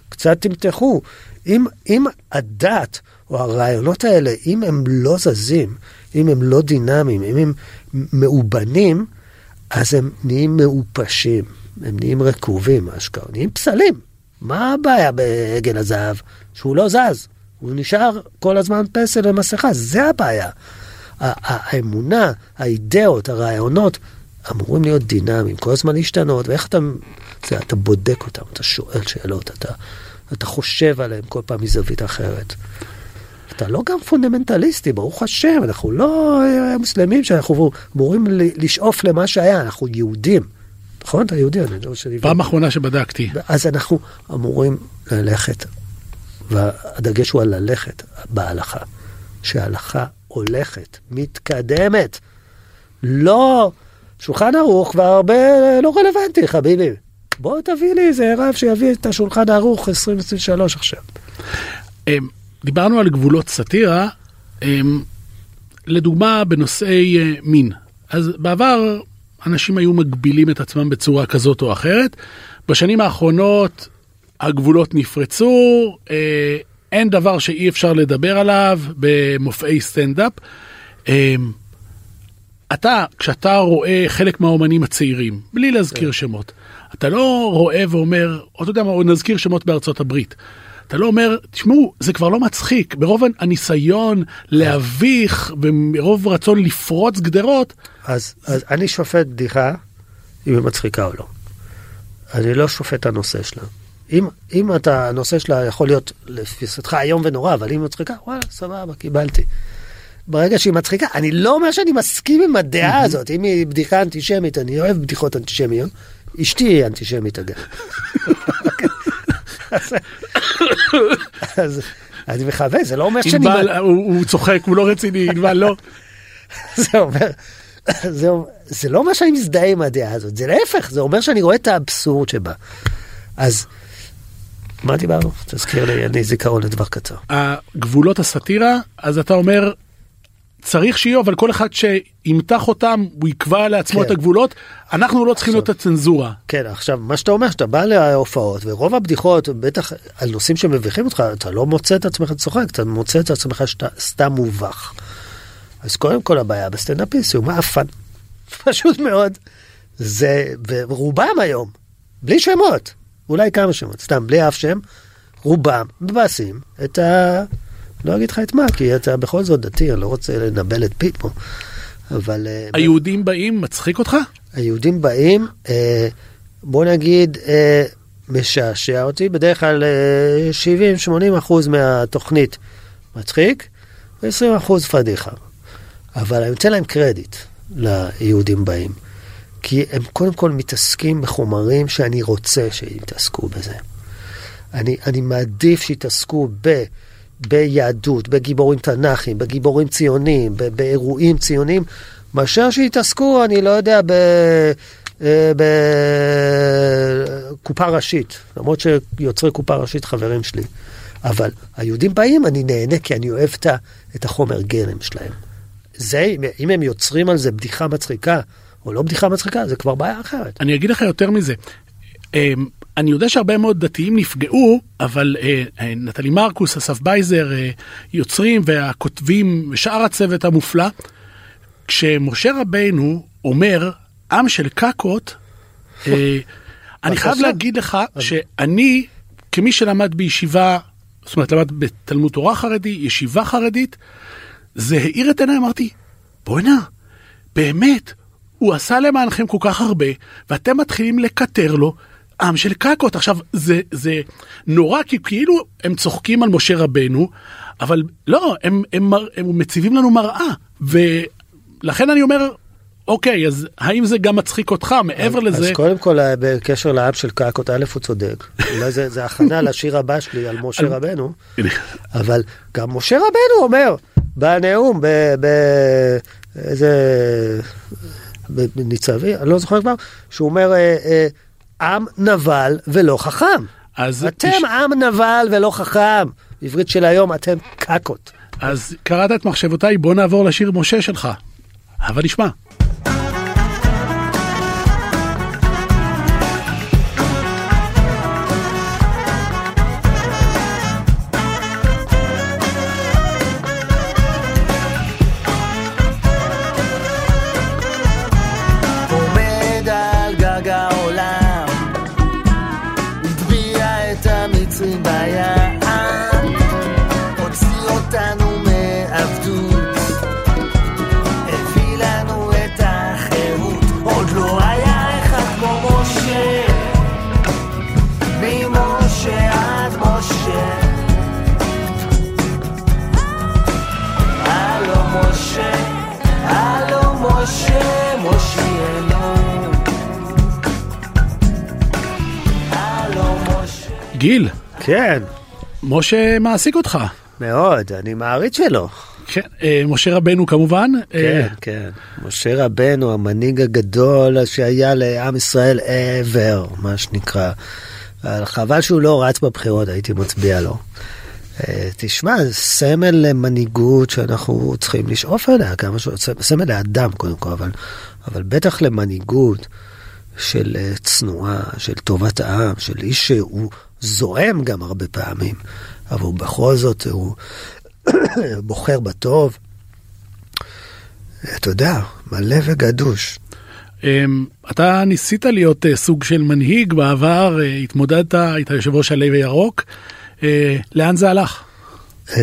קצת תמתחו. אם, אם הדת או הרעיונות האלה, אם הם לא זזים, אם הם לא דינמיים, אם הם מאובנים, אז הם נהיים מעופשים, הם נהיים רקובים, אשכרה, נהיים פסלים. מה הבעיה בעגל הזהב? שהוא לא זז, הוא נשאר כל הזמן פסל ומסכה, זה הבעיה. האמונה, האידאות, הרעיונות, אמורים להיות דינמיים, כל הזמן להשתנות, ואיך אתה, זה, אתה בודק אותם, אתה שואל שאלות, אתה, אתה חושב עליהם כל פעם מזווית אחרת. אתה לא גם פונדמנטליסטי, ברוך השם, אנחנו לא אה, מוסלמים שאנחנו אמורים לשאוף למה שהיה, אנחנו יהודים. נכון? אתה יהודי, אני לא שאני... פעם אחרונה שבדקתי. אז אנחנו אמורים ללכת, והדגש הוא על ללכת בהלכה, שההלכה הולכת, מתקדמת. לא, שולחן ערוך כבר הרבה לא רלוונטי, חביבי. בוא תביא לי איזה רב שיביא את השולחן ערוך 2023 עכשיו. אמ, דיברנו על גבולות סאטירה, אמ, לדוגמה בנושאי אה, מין. אז בעבר אנשים היו מגבילים את עצמם בצורה כזאת או אחרת. בשנים האחרונות הגבולות נפרצו, אה, אין דבר שאי אפשר לדבר עליו במופעי סטנדאפ. אתה, כשאתה רואה חלק מהאומנים הצעירים, בלי להזכיר שמות, אתה לא רואה ואומר, או אתה יודע מה, נזכיר שמות בארצות הברית. אתה לא אומר, תשמעו, זה כבר לא מצחיק. ברוב הניסיון להביך ומרוב רצון לפרוץ גדרות, אז, אז אני שופט בדיחה אם היא מצחיקה או לא. אני לא שופט את הנושא שלה. אם, אם אתה, הנושא שלה יכול להיות לתפיסתך איום ונורא, אבל אם היא מצחיקה, וואלה, סבבה, קיבלתי. ברגע שהיא מצחיקה, אני לא אומר שאני מסכים עם הדעה הזאת, אם היא בדיחה אנטישמית, אני אוהב בדיחות אנטישמיות, אשתי היא אנטישמית אגב. <laughs> אז אני מכוון, זה לא אומר שאני... ענבל, הוא הוא צוחק, הוא לא רציני, ענבל לא. <laughs> זה אומר, זה, זה לא אומר שאני מזדהה עם הדעה הזאת, זה להפך, זה אומר שאני רואה את האבסורד שבה. אז, מה דיברנו? תזכיר לי, אני זיכרון לדבר קצר. הגבולות הסאטירה, אז אתה אומר, צריך שיהיו, אבל כל אחד שימתח אותם, הוא יקבע לעצמו כן. את הגבולות, אנחנו לא צריכים להיות הצנזורה. כן, עכשיו, מה שאתה אומר, שאתה בא להופעות, ורוב הבדיחות, בטח על נושאים שמביכים אותך, אתה לא מוצא את עצמך צוחק, אתה מוצא את עצמך שאתה סתם מובך. אז קודם כל הבעיה בסטנדאפיסט הוא מעפן. <laughs> פשוט מאוד. זה, ורובם היום, בלי שמות, אולי כמה שמות, סתם, בלי אף שם, רובם מבאסים את ה... לא אגיד לך את מה, כי אתה בכל זאת דתי, אני לא רוצה לנבל את פי פה. אבל... אה, היהודים באים, מצחיק אותך? היהודים באים, אה, בוא נגיד, אה, משעשע אותי, בדרך כלל אה, 70-80 אחוז מהתוכנית מצחיק, ו-20 אחוז פדיחה. אבל אני נותן להם קרדיט ליהודים באים, כי הם קודם כל מתעסקים בחומרים שאני רוצה שיתעסקו בזה. אני, אני מעדיף שיתעסקו ב... ביהדות, בגיבורים תנ"כיים, בגיבורים ציוניים, ב- באירועים ציוניים, מאשר שיתעסקו, אני לא יודע, ב... אה, בקופה ראשית, למרות שיוצרי קופה ראשית חברים שלי. אבל היהודים באים, אני נהנה כי אני אוהב את החומר גלם שלהם. זה, אם הם יוצרים על זה בדיחה מצחיקה, או לא בדיחה מצחיקה, זה כבר בעיה אחרת. אני אגיד לך יותר מזה. אני יודע שהרבה מאוד דתיים נפגעו, אבל אה, אה, נטלי מרקוס, אסף בייזר, אה, יוצרים והכותבים ושאר הצוות המופלא, כשמשה רבנו אומר, עם של קקות, אה, <laughs> אני חייב. להגיד לך שאני, כמי שלמד בישיבה, זאת אומרת למד בתלמוד תורה חרדי, ישיבה חרדית, זה האיר את עיניי, אמרתי, בוא'נה, באמת, הוא עשה למענכם כל כך הרבה, ואתם מתחילים לקטר לו עם של קקות. עכשיו, זה, זה נורא, כי כאילו הם צוחקים על משה רבנו, אבל לא, הם, הם, מר- הם מציבים לנו מראה. ולכן אני אומר, אוקיי, אז האם זה גם מצחיק אותך מעבר אז לזה? קודם כל, אה, בקשר לעם של קקות, א', הוא צודק. <laughs> אולי זה, זה הכנה לשיר הבא שלי על משה רבנו, אבל גם משה רבנו אומר בנאום, ב... ב איזה... בניצבי, אני לא זוכר כבר, שהוא אומר, אה, אה, עם נבל ולא חכם. אז, אתם עם נבל ולא חכם. עברית של היום, אתם קקות. אז קראת את מחשבותיי, בוא נעבור לשיר משה שלך. הבה נשמע. גיל, כן, משה מעסיק אותך. מאוד, אני מעריץ שלו. כן, אה, משה רבנו כמובן. כן, אה, כן. משה רבנו, המנהיג הגדול שהיה לעם ישראל ever, מה שנקרא. חבל שהוא לא רץ בבחירות, הייתי מצביע לו. אה, תשמע, סמל למנהיגות שאנחנו צריכים לשאוף אליה, כמה ש... סמל לאדם קודם כל, אבל, אבל בטח למנהיגות של אה, צנועה, של טובת העם, של איש שהוא זועם גם הרבה פעמים, אבל הוא בכל זאת, הוא <coughs> בוחר בטוב. אתה יודע, מלא וגדוש. אמ, אתה ניסית להיות אה, סוג של מנהיג בעבר, אה, התמודדת, היית יושב ראש הלב הירוק. אה, לאן זה הלך? <coughs>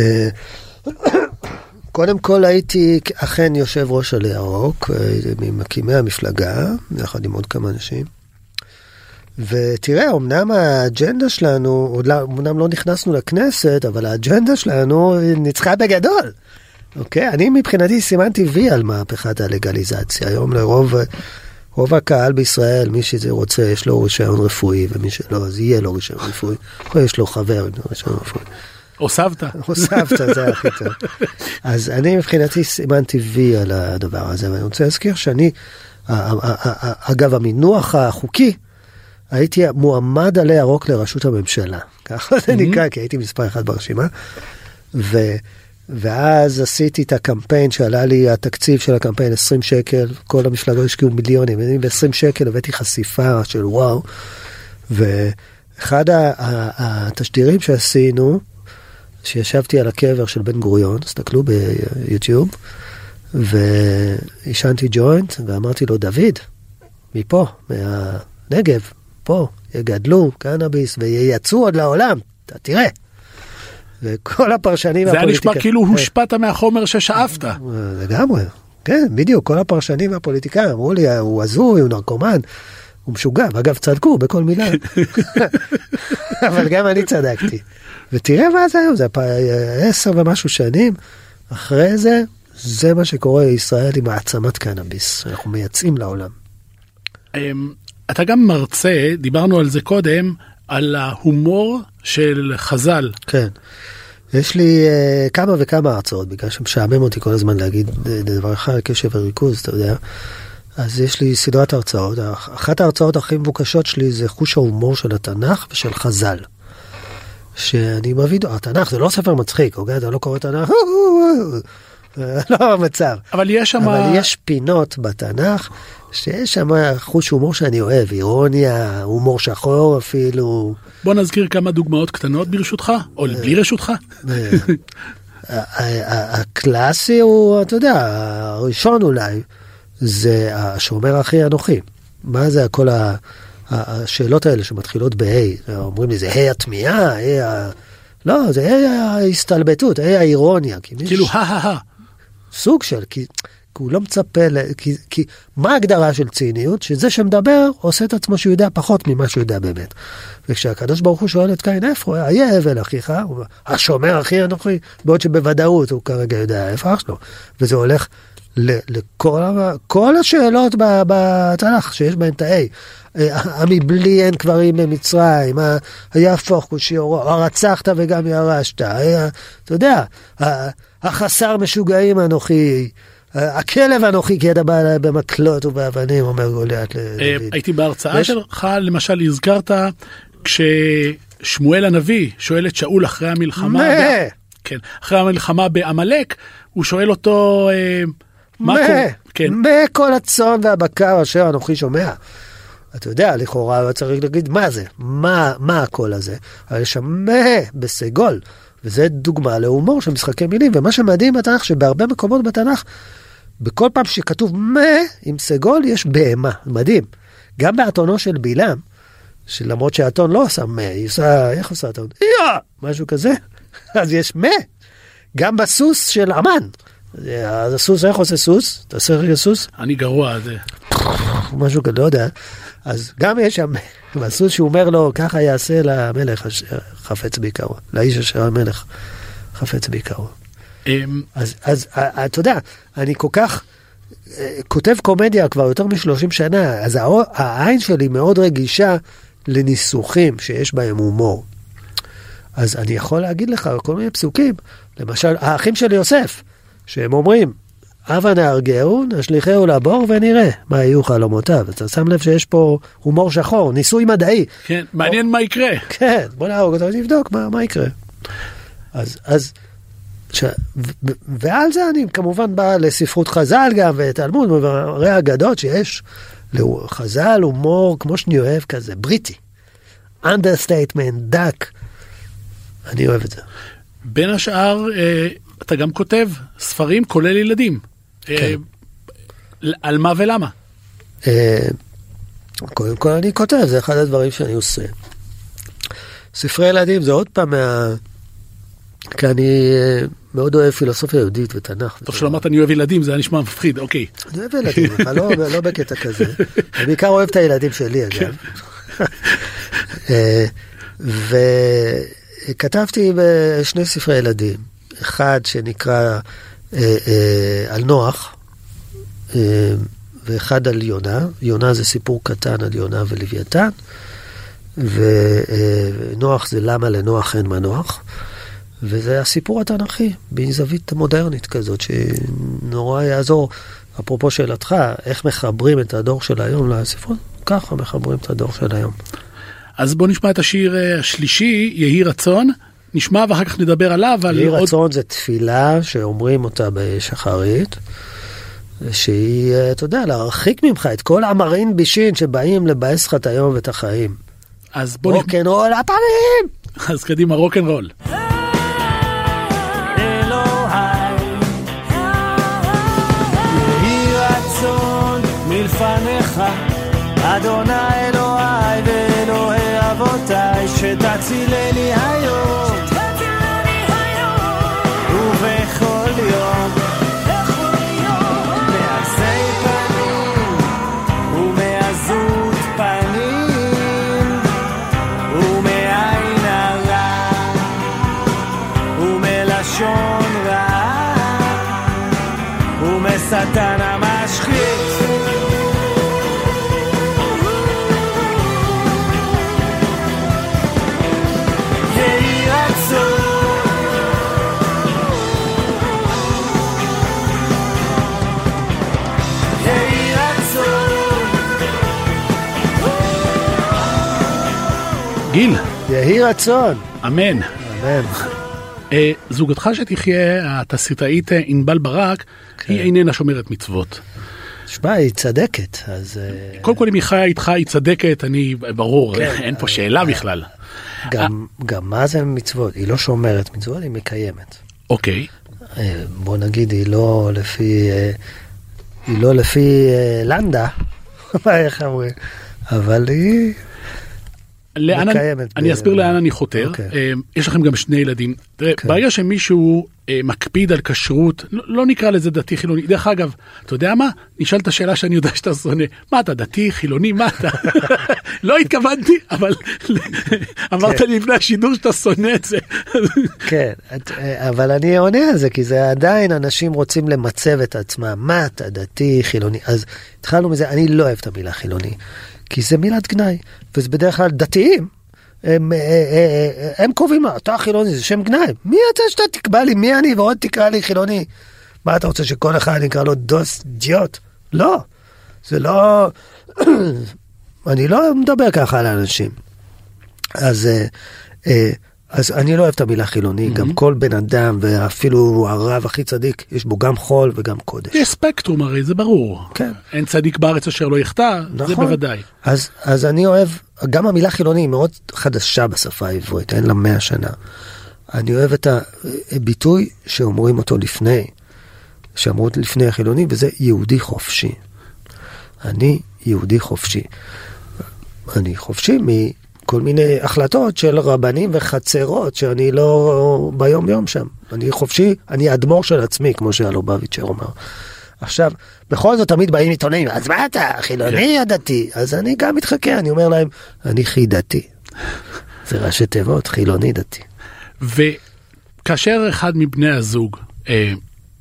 קודם כל הייתי אכן יושב ראש עלי ירוק, אה, ממקימי המפלגה, יחד עם עוד כמה אנשים. ותראה, אמנם האג'נדה שלנו, לא- אמנם לא נכנסנו לכנסת, אבל האג'נדה שלנו ניצחה בגדול. אוקיי? אני מבחינתי סימנתי וי על מהפכת הלגליזציה. היום לרוב, רוב הקהל בישראל, מי שזה רוצה, יש לו רישיון רפואי, ומי שלא, אז יהיה לו רישיון רפואי. או יש לו חבר עם רישיון רפואי. או סבתא. או סבתא, זה הכי טוב. אז אני מבחינתי סימנתי וי על הדבר הזה, ואני רוצה להזכיר שאני, אגב, המינוח החוקי, הייתי מועמד עלי ירוק לראשות הממשלה. ככה <laughs> זה נקרא, כי הייתי מספר אחד ברשימה. ו... ואז עשיתי את הקמפיין שעלה לי התקציב של הקמפיין 20 שקל, כל המפלגות השקיעו מיליונים, ואני ב-20 שקל הבאתי חשיפה של וואו. ואחד התשדירים שעשינו, שישבתי על הקבר של בן גוריון, תסתכלו ביוטיוב, ועישנתי ג'וינט, ואמרתי לו, דוד, מפה, מהנגב, פה, יגדלו קנאביס וייצאו עוד לעולם, אתה תראה. וכל הפרשנים זה היה נשמע כאילו הושפעת מהחומר ששאפת. לגמרי, כן, בדיוק, כל הפרשנים והפוליטיקאים אמרו לי, הוא הזוי, הוא נרקומן, הוא משוגע, ואגב, צדקו בכל מילה, <laughs> אבל גם אני צדקתי. ותראה מה זה היום, זה עשר ומשהו שנים, אחרי זה, זה מה שקורה לישראל עם העצמת קנאביס, אנחנו מייצאים לעולם. אתה גם מרצה, דיברנו על זה קודם, על ההומור של חז"ל. כן. יש לי uh, כמה וכמה הרצאות, בגלל שמשעמם אותי כל הזמן להגיד אה, דבר אחד, קשב וריכוז, אתה יודע. אז יש לי סדרת הרצאות. אחת ההרצאות הכי מבוקשות שלי זה חוש ההומור של התנ"ך ושל חז"ל. שאני מביא, התנ"ך זה לא ספר מצחיק, אוקיי? אתה לא קורא תנ"ך, זה לא המצב. אבל יש שם... אבל יש פינות בתנ"ך שיש שם חוש הומור שאני אוהב, אירוניה, הומור שחור אפילו. בוא נזכיר כמה דוגמאות קטנות ברשותך, או בלי רשותך. אה, ה- ה- הקלאסי הוא, אתה יודע, הראשון אולי, זה השומר אחי אנוכי. מה זה כל השאלות האלה שמתחילות ב-A? אומרים לי, זה ה' התמיהה, ה' ה... לא, זה ה' ההסתלבטות, ה' האירוניה. כאילו, הא הא הא. סוג של, כי הוא לא מצפה, ל, כי, כי מה ההגדרה של ציניות? שזה שמדבר עושה את עצמו שהוא יודע פחות ממה שהוא יודע באמת. וכשהקדוש ברוך הוא שואל את קין איפה, הוא? היה אבל אחיך, הוא השומר אחי אנוכי, בעוד שבוודאות הוא כרגע יודע איפה אח שלו. וזה הולך ל, לכל כל השאלות בתנ"ך שיש בהן את ה-A. אה, המבלי אין קברים במצרים, היהפוך כושי אורו, הרצחת וגם ירשת, אתה יודע, החסר משוגעים אנוכי, הכלב אנוכי כי אתה בא במקלות ובאבנים, אומר גוליית אה, לדוד. הייתי בהרצאה שלך, למשל, הזכרת כששמואל הנביא שואל את שאול אחרי המלחמה, כן, אחרי המלחמה בעמלק, הוא שואל אותו, אה, מה? קורה? כן, מה כל הצאן והבקר אשר אנוכי שומע? אתה יודע, לכאורה הוא צריך להגיד מה זה, מה, מה הקול הזה, אבל יש שם מה בסגול, וזה דוגמה להומור של משחקי מילים, ומה שמדהים בתנ"ך, שבהרבה מקומות בתנ"ך, בכל פעם שכתוב מה עם סגול יש בהמה, מדהים. גם באתונו של בלעם, שלמרות שהאתון לא עושה מה, היא עושה, איך עושה אתון? יא! משהו כזה, <laughs> אז יש מה. גם בסוס של אמן. אז הסוס, איך עושה סוס? תעשה רגע סוס? אני גרוע, זה... משהו כזה, לא יודע. אז גם יש שם, <laughs> בסוס שהוא אומר לו, ככה יעשה למלך חפץ בעיקרו, לאיש אשר המלך חפץ בעיקרו. אמ, אז, אז ה- אתה יודע, אני כל כך אה, כותב קומדיה כבר יותר מ-30 שנה, אז העין שלי מאוד רגישה לניסוחים שיש בהם הומור. אז אני יכול להגיד לך כל מיני פסוקים, למשל, האחים של יוסף, שהם אומרים, הבה נהרגהו, נשליכהו לבור ונראה מה יהיו חלומותיו. אתה שם לב שיש פה הומור שחור, ניסוי מדעי. כן, מעניין מה יקרה. כן, בוא נהרוג אותו ונבדוק מה, מה יקרה. אז, אז, ש... ו- ועל זה אני כמובן בא לספרות חז"ל גם ותלמוד והרי האגדות שיש לחז"ל הומור כמו שאני אוהב כזה בריטי. understatement, דק. אני אוהב את זה. בין השאר, אה, אתה גם כותב ספרים כולל ילדים. אה, כן. על מה ולמה. אה, קודם כל אני כותב, זה אחד הדברים שאני עושה. ספרי ילדים זה עוד פעם מה... כי אני מאוד אוהב פילוסופיה יהודית ותנ"ך. טוב אמרת אני אוהב ילדים, זה היה נשמע מפחיד, אוקיי. אני אוהב ילדים, אבל לא, לא בקטע כזה. <laughs> אני בעיקר אוהב את הילדים שלי, אגב. <laughs> אה, וכתבתי שני ספרי ילדים. אחד שנקרא אה, אה, על נוח, ואחד על יונה. יונה זה סיפור קטן על יונה ולוויתן, ונוח זה למה לנוח אין מנוח. וזה הסיפור התנ"כי, בזווית מודרנית כזאת, שנורא יעזור. אפרופו שאלתך, איך מחברים את הדור של היום לספרות? ככה מחברים את הדור של היום. אז בוא נשמע את השיר אה, השלישי, יהי רצון. נשמע ואחר כך נדבר עליו, על יהי עוד... רצון זה תפילה שאומרים אותה בשחרית, שהיא, אה, אתה יודע, להרחיק ממך את כל המרעין בישין שבאים לבאס לך את היום ואת החיים. אז בוא. רוקנרול הפנים! אז קדימה, רוקנרול. אדוני אלוהי ואלוהי אבותיי, שתצילני היום יהי רצון. אמן. אמן. אה, זוגתך שתחיה, התסריטאית אה, ענבל ברק, כן. היא איננה שומרת מצוות. שמע, היא צדקת, אז אה, קודם כל אם היא חיה איתך היא צדקת, אני, ברור, כן. <laughs> אין פה שאלה בכלל. גם, גם מה זה מצוות? היא לא שומרת מצוות, היא מקיימת. אוקיי, בוא נגיד, היא לא לפי, היא לא לפי לנדה, <laughs> איך אומרים, אבל היא, לאן, אני- מקיימת אני ב- אסביר לאן אני חותר. אוקיי. אה, יש לכם גם שני ילדים. תראה, כן. ברגע שמישהו אה, מקפיד על כשרות, לא- לא נקרא לזה דתי חילוני. דרך אגב, אתה יודע מה? נשאל את השאלה שאני יודע שאתה שונא. מה אתה דתי, חילוני, מה אתה? <laughs> לא התכוונתי, אבל <laughs> אמרת כן. לי לפני השידור שאתה שונא את זה. <laughs> כן, אה, אבל אני עונה על זה, כי זה עדיין אנשים רוצים למצב את עצמם, מה אתה דתי, חילוני, אז התחלנו מזה, אני לא אוהב את המילה חילוני, כי זה מילת גנאי, וזה בדרך כלל דתיים. הם, אה, אה, אה, הם קובעים, "אה, אתה חילוני, זה שם גנאי. מי אתה שאתה תקבע לי מי אני ועוד תקרא לי חילוני? מה אתה רוצה שכל אחד יקרא לו דוס אידיוט? לא, זה לא... <clears throat> אני לא מדבר ככה על אנשים. אז, אה, אה, אז אני לא אוהב את המילה חילוני, גם כל בן אדם, ואפילו הרב הכי צדיק, יש בו גם חול וגם קודש. יש ספקטרום הרי, זה ברור. כן. אין צדיק בארץ אשר לא יחטא, זה נכון. בוודאי. אז, אז אני אוהב, גם המילה חילוני היא מאוד חדשה בשפה העברית, אין לה מאה שנה. אני אוהב את הביטוי שאומרים אותו לפני, שאמרו לפני החילוני, וזה יהודי חופשי. אני יהודי חופשי. אני חופשי מכל מיני החלטות של רבנים וחצרות שאני לא ביום יום שם. אני חופשי, אני אדמו"ר של עצמי, כמו שהלובביצ'ר אומר. עכשיו, בכל זאת תמיד באים עיתונאים, אז מה אתה, חילוני או דתי? אז אני גם מתחכה, אני אומר להם, אני חידתי. זה ראשי תיבות, חילוני דתי. וכאשר אחד מבני הזוג אה,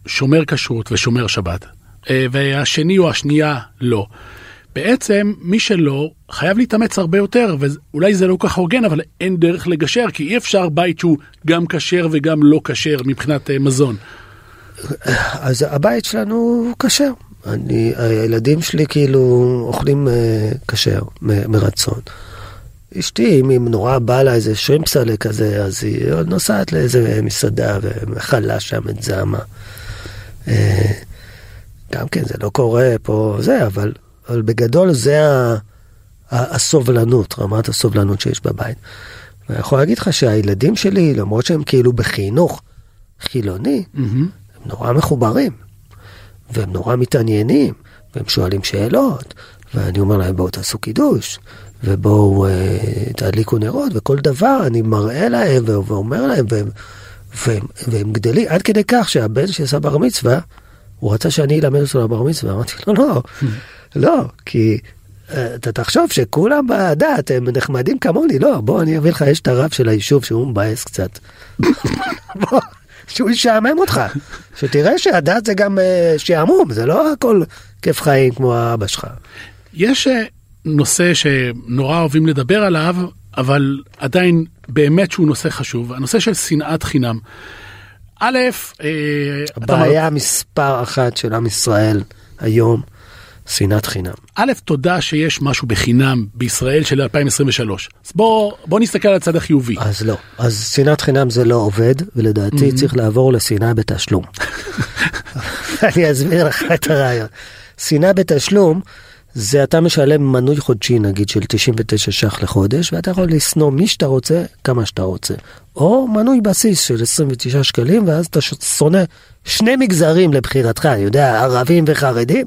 שומר כשרות ושומר שבת, אה, והשני או השנייה לא, בעצם מי שלא חייב להתאמץ הרבה יותר, ואולי זה לא כל כך הוגן, אבל אין דרך לגשר, כי אי אפשר בית שהוא גם כשר וגם לא כשר מבחינת אה, מזון. אז הבית שלנו הוא כשר. אני, הילדים שלי כאילו אוכלים אה, כשר מ- מרצון. אשתי, אם היא נורא בא לה איזה שרימפסלה כזה, אז היא נוסעת לאיזה מסעדה ומכלה שם את זעמה. אה, גם כן, זה לא קורה פה זה, אבל, אבל בגדול זה ה, ה, הסובלנות, רמת הסובלנות שיש בבית. ואני יכול להגיד לך שהילדים שלי, למרות שהם כאילו בחינוך חילוני, מהמם. הם נורא מחוברים, והם נורא מתעניינים, והם שואלים שאלות, ואני אומר להם בואו תעשו קידוש, ובואו אה, תדליקו נרות, וכל דבר אני מראה להם ואומר להם, והם, והם, והם גדלים עד כדי כך שהבן שעשה בר מצווה, הוא רצה שאני אלמד אותו לבר מצווה, אמרתי לו לא, לא, כי אה, אתה תחשוב שכולם בדת הם נחמדים כמוני, לא, בוא אני אביא לך, יש את הרב של היישוב שהוא מבאס קצת. <laughs> בוא, שהוא ישעמם אותך. שתראה שהדת זה גם אה, שעמום, זה לא הכל כיף חיים כמו האבא שלך. יש אה, נושא שנורא אוהבים לדבר עליו, אבל עדיין באמת שהוא נושא חשוב, הנושא של שנאת חינם. א', אה, הבעיה מספר אחת של עם ישראל היום, שנאת חינם. א', תודה שיש משהו בחינם בישראל של 2023. אז בוא, בוא נסתכל על הצד החיובי. אז לא, אז שנאת חינם זה לא עובד, ולדעתי צריך לעבור לשנאה בתשלום. <laughs> אני אסביר לך את הרעיון. שנאה בתשלום זה אתה משלם מנוי חודשי נגיד של 99 ש"ח לחודש, ואתה יכול לשנוא מי שאתה רוצה, כמה שאתה רוצה. או מנוי בסיס של 29 שקלים, ואז אתה שונא שני מגזרים לבחירתך, אני יודע, ערבים וחרדים,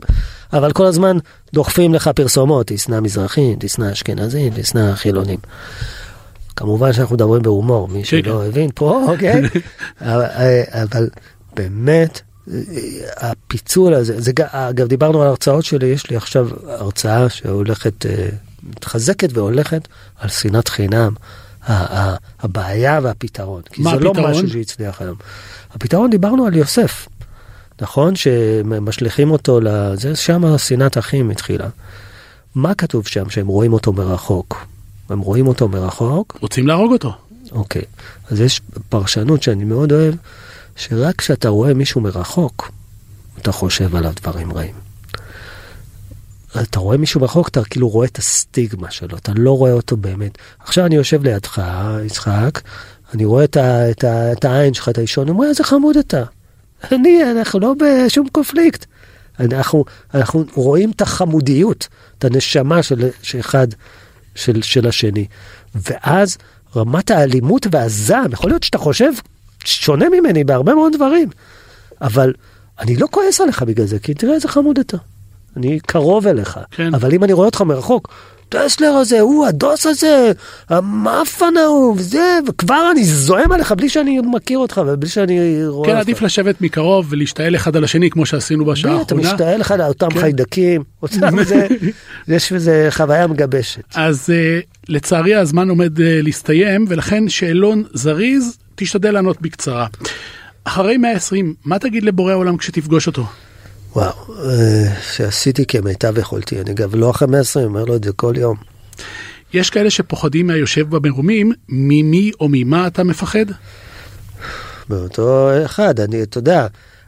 אבל כל הזמן דוחפים לך פרסומות, תשנא מזרחים, תשנא אשכנזים, תשנא חילונים. כמובן שאנחנו מדברים בהומור, מי כן, שלא הבין פה, <laughs> אוקיי? אבל, אבל באמת, הפיצול הזה, זה, אגב, דיברנו על הרצאות שלי, יש לי עכשיו הרצאה שהולכת, אה, מתחזקת והולכת על שנאת חינם, הבעיה והפתרון. כי זה לא הפתרון? משהו שהצליח היום. הפתרון, דיברנו על יוסף, נכון? שמשליכים אותו לזה, שם שנאת אחים התחילה. מה כתוב שם שהם רואים אותו מרחוק? הם רואים אותו מרחוק, רוצים להרוג אותו. אוקיי, אז יש פרשנות שאני מאוד אוהב, שרק כשאתה רואה מישהו מרחוק, אתה חושב עליו דברים רעים. אתה רואה מישהו מרחוק, אתה כאילו רואה את הסטיגמה שלו, אתה לא רואה אותו באמת. עכשיו אני יושב לידך, יצחק, אני רואה את, ה, את, ה, את העין שלך, את האישון, אומר, איזה חמוד אתה. אני, אנחנו לא בשום קונפליקט. אנחנו, אנחנו רואים את החמודיות, את הנשמה של, של אחד של, של השני. ואז רמת האלימות והזעם, יכול להיות שאתה חושב שונה ממני בהרבה מאוד דברים, אבל אני לא כועס עליך בגלל זה, כי תראה איזה חמוד אתה. אני קרוב אליך, כן. אבל אם אני רואה אותך מרחוק, טסלר הזה, הוא הדוס הזה, המאפן ההוא, וזה, וכבר אני זועם עליך בלי שאני מכיר אותך ובלי שאני רואה כן, אותך. עדיף לשבת מקרוב ולהשתעל אחד על השני כמו שעשינו בשעה אתה האחרונה. משתעל לך על אותם כן. חיידקים, אותם <laughs> זה, יש בזה חוויה מגבשת. אז uh, לצערי הזמן עומד uh, להסתיים ולכן שאלון זריז תשתדל לענות בקצרה. אחרי 120 מה תגיד לבורא העולם כשתפגוש אותו? וואו, אה, שעשיתי כמיטב יכולתי, אני גם לא אחרי 120, אומר לו את זה כל יום. יש כאלה שפוחדים מהיושב במרומים ממי או ממה אתה מפחד? באותו אחד, אני, אתה יודע,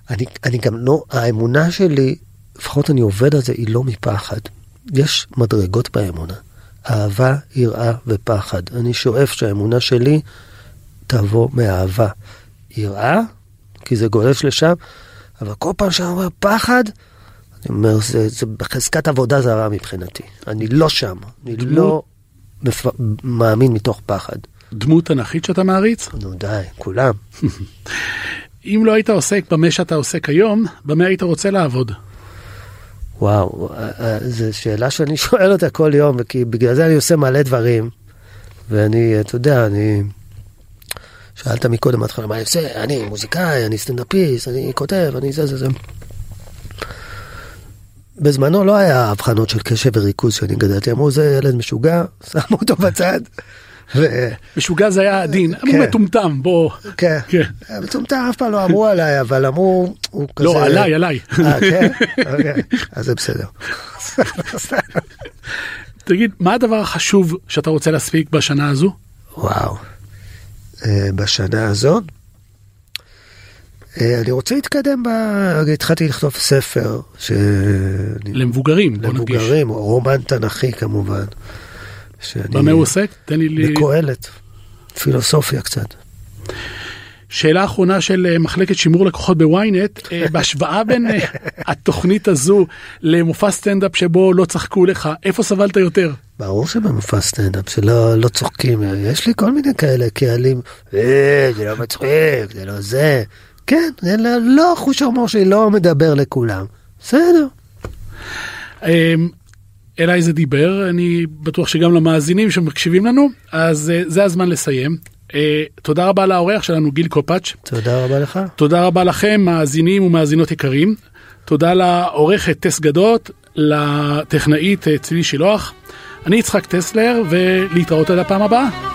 אני, אני גם לא, האמונה שלי, לפחות אני עובד על זה, היא לא מפחד. יש מדרגות באמונה. אהבה, יראה ופחד. אני שואף שהאמונה שלי תבוא מאהבה. יראה, כי זה גולש לשם, אבל כל פעם שאני אומר פחד, אני אומר, זה, זה בחזקת עבודה זרה מבחינתי. אני לא שם, אני דמות- לא מפ... מאמין מתוך פחד. דמות תנכית שאתה מעריץ? נו די, כולם. <laughs> אם לא היית עוסק במה שאתה עוסק היום, במה היית רוצה לעבוד? וואו, אה, אה, זו שאלה שאני <laughs> שואל אותה כל יום, כי בגלל זה אני עושה מלא דברים. ואני, אתה יודע, אני... שאלת מקודם בהתחלה, מה אני עושה? אני מוזיקאי, אני סטנדאפיסט, אני כותב, אני זה זה זה. בזמנו לא היה הבחנות של קשב וריכוז שאני גדלתי, אמרו זה ילד משוגע, <laughs> שמו אותו בצד. ו- משוגע זה היה עדין, הוא כן. מטומטם, בוא. כן, כן. מטומטם אף פעם לא אמרו עליי, אבל אמרו, הוא כזה... לא, עליי, עליי. אה, כן? אוקיי, אז זה בסדר. <laughs> תגיד, מה הדבר החשוב שאתה רוצה להספיק בשנה הזו? וואו. אה, בשנה הזאת, אה, אני רוצה להתקדם, ב... התחלתי לכתוב ספר, ש... למבוגרים, בוא נדגיש. למבוגרים, רומן תנכי כמובן. שאני... במה הוא עוסק? תן לי... לי- בקהלת, פילוסופיה קצת. שאלה אחרונה של אה, מחלקת שימור לקוחות בוויינט, אה, <laughs> בהשוואה בין אה, התוכנית הזו למופע סטנדאפ שבו לא צחקו לך, איפה סבלת יותר? ברור שבמופע סטנדאפ שלא לא צוחקים, יש לי כל מיני כאלה קהלים, אה, זה לא מצחיק, זה לא זה. כן, זה לא, לא חוש ההומור שלי לא מדבר לכולם. בסדר. אה, אליי זה דיבר, אני בטוח שגם למאזינים שמקשיבים לנו, אז זה הזמן לסיים. אה, תודה רבה לאורח שלנו גיל קופאץ'. תודה רבה לך. תודה רבה לכם, מאזינים ומאזינות יקרים. תודה לעורכת טס גדות, לטכנאית אה, צלי שילוח. אני יצחק טסלר, ולהתראות עד הפעם הבאה.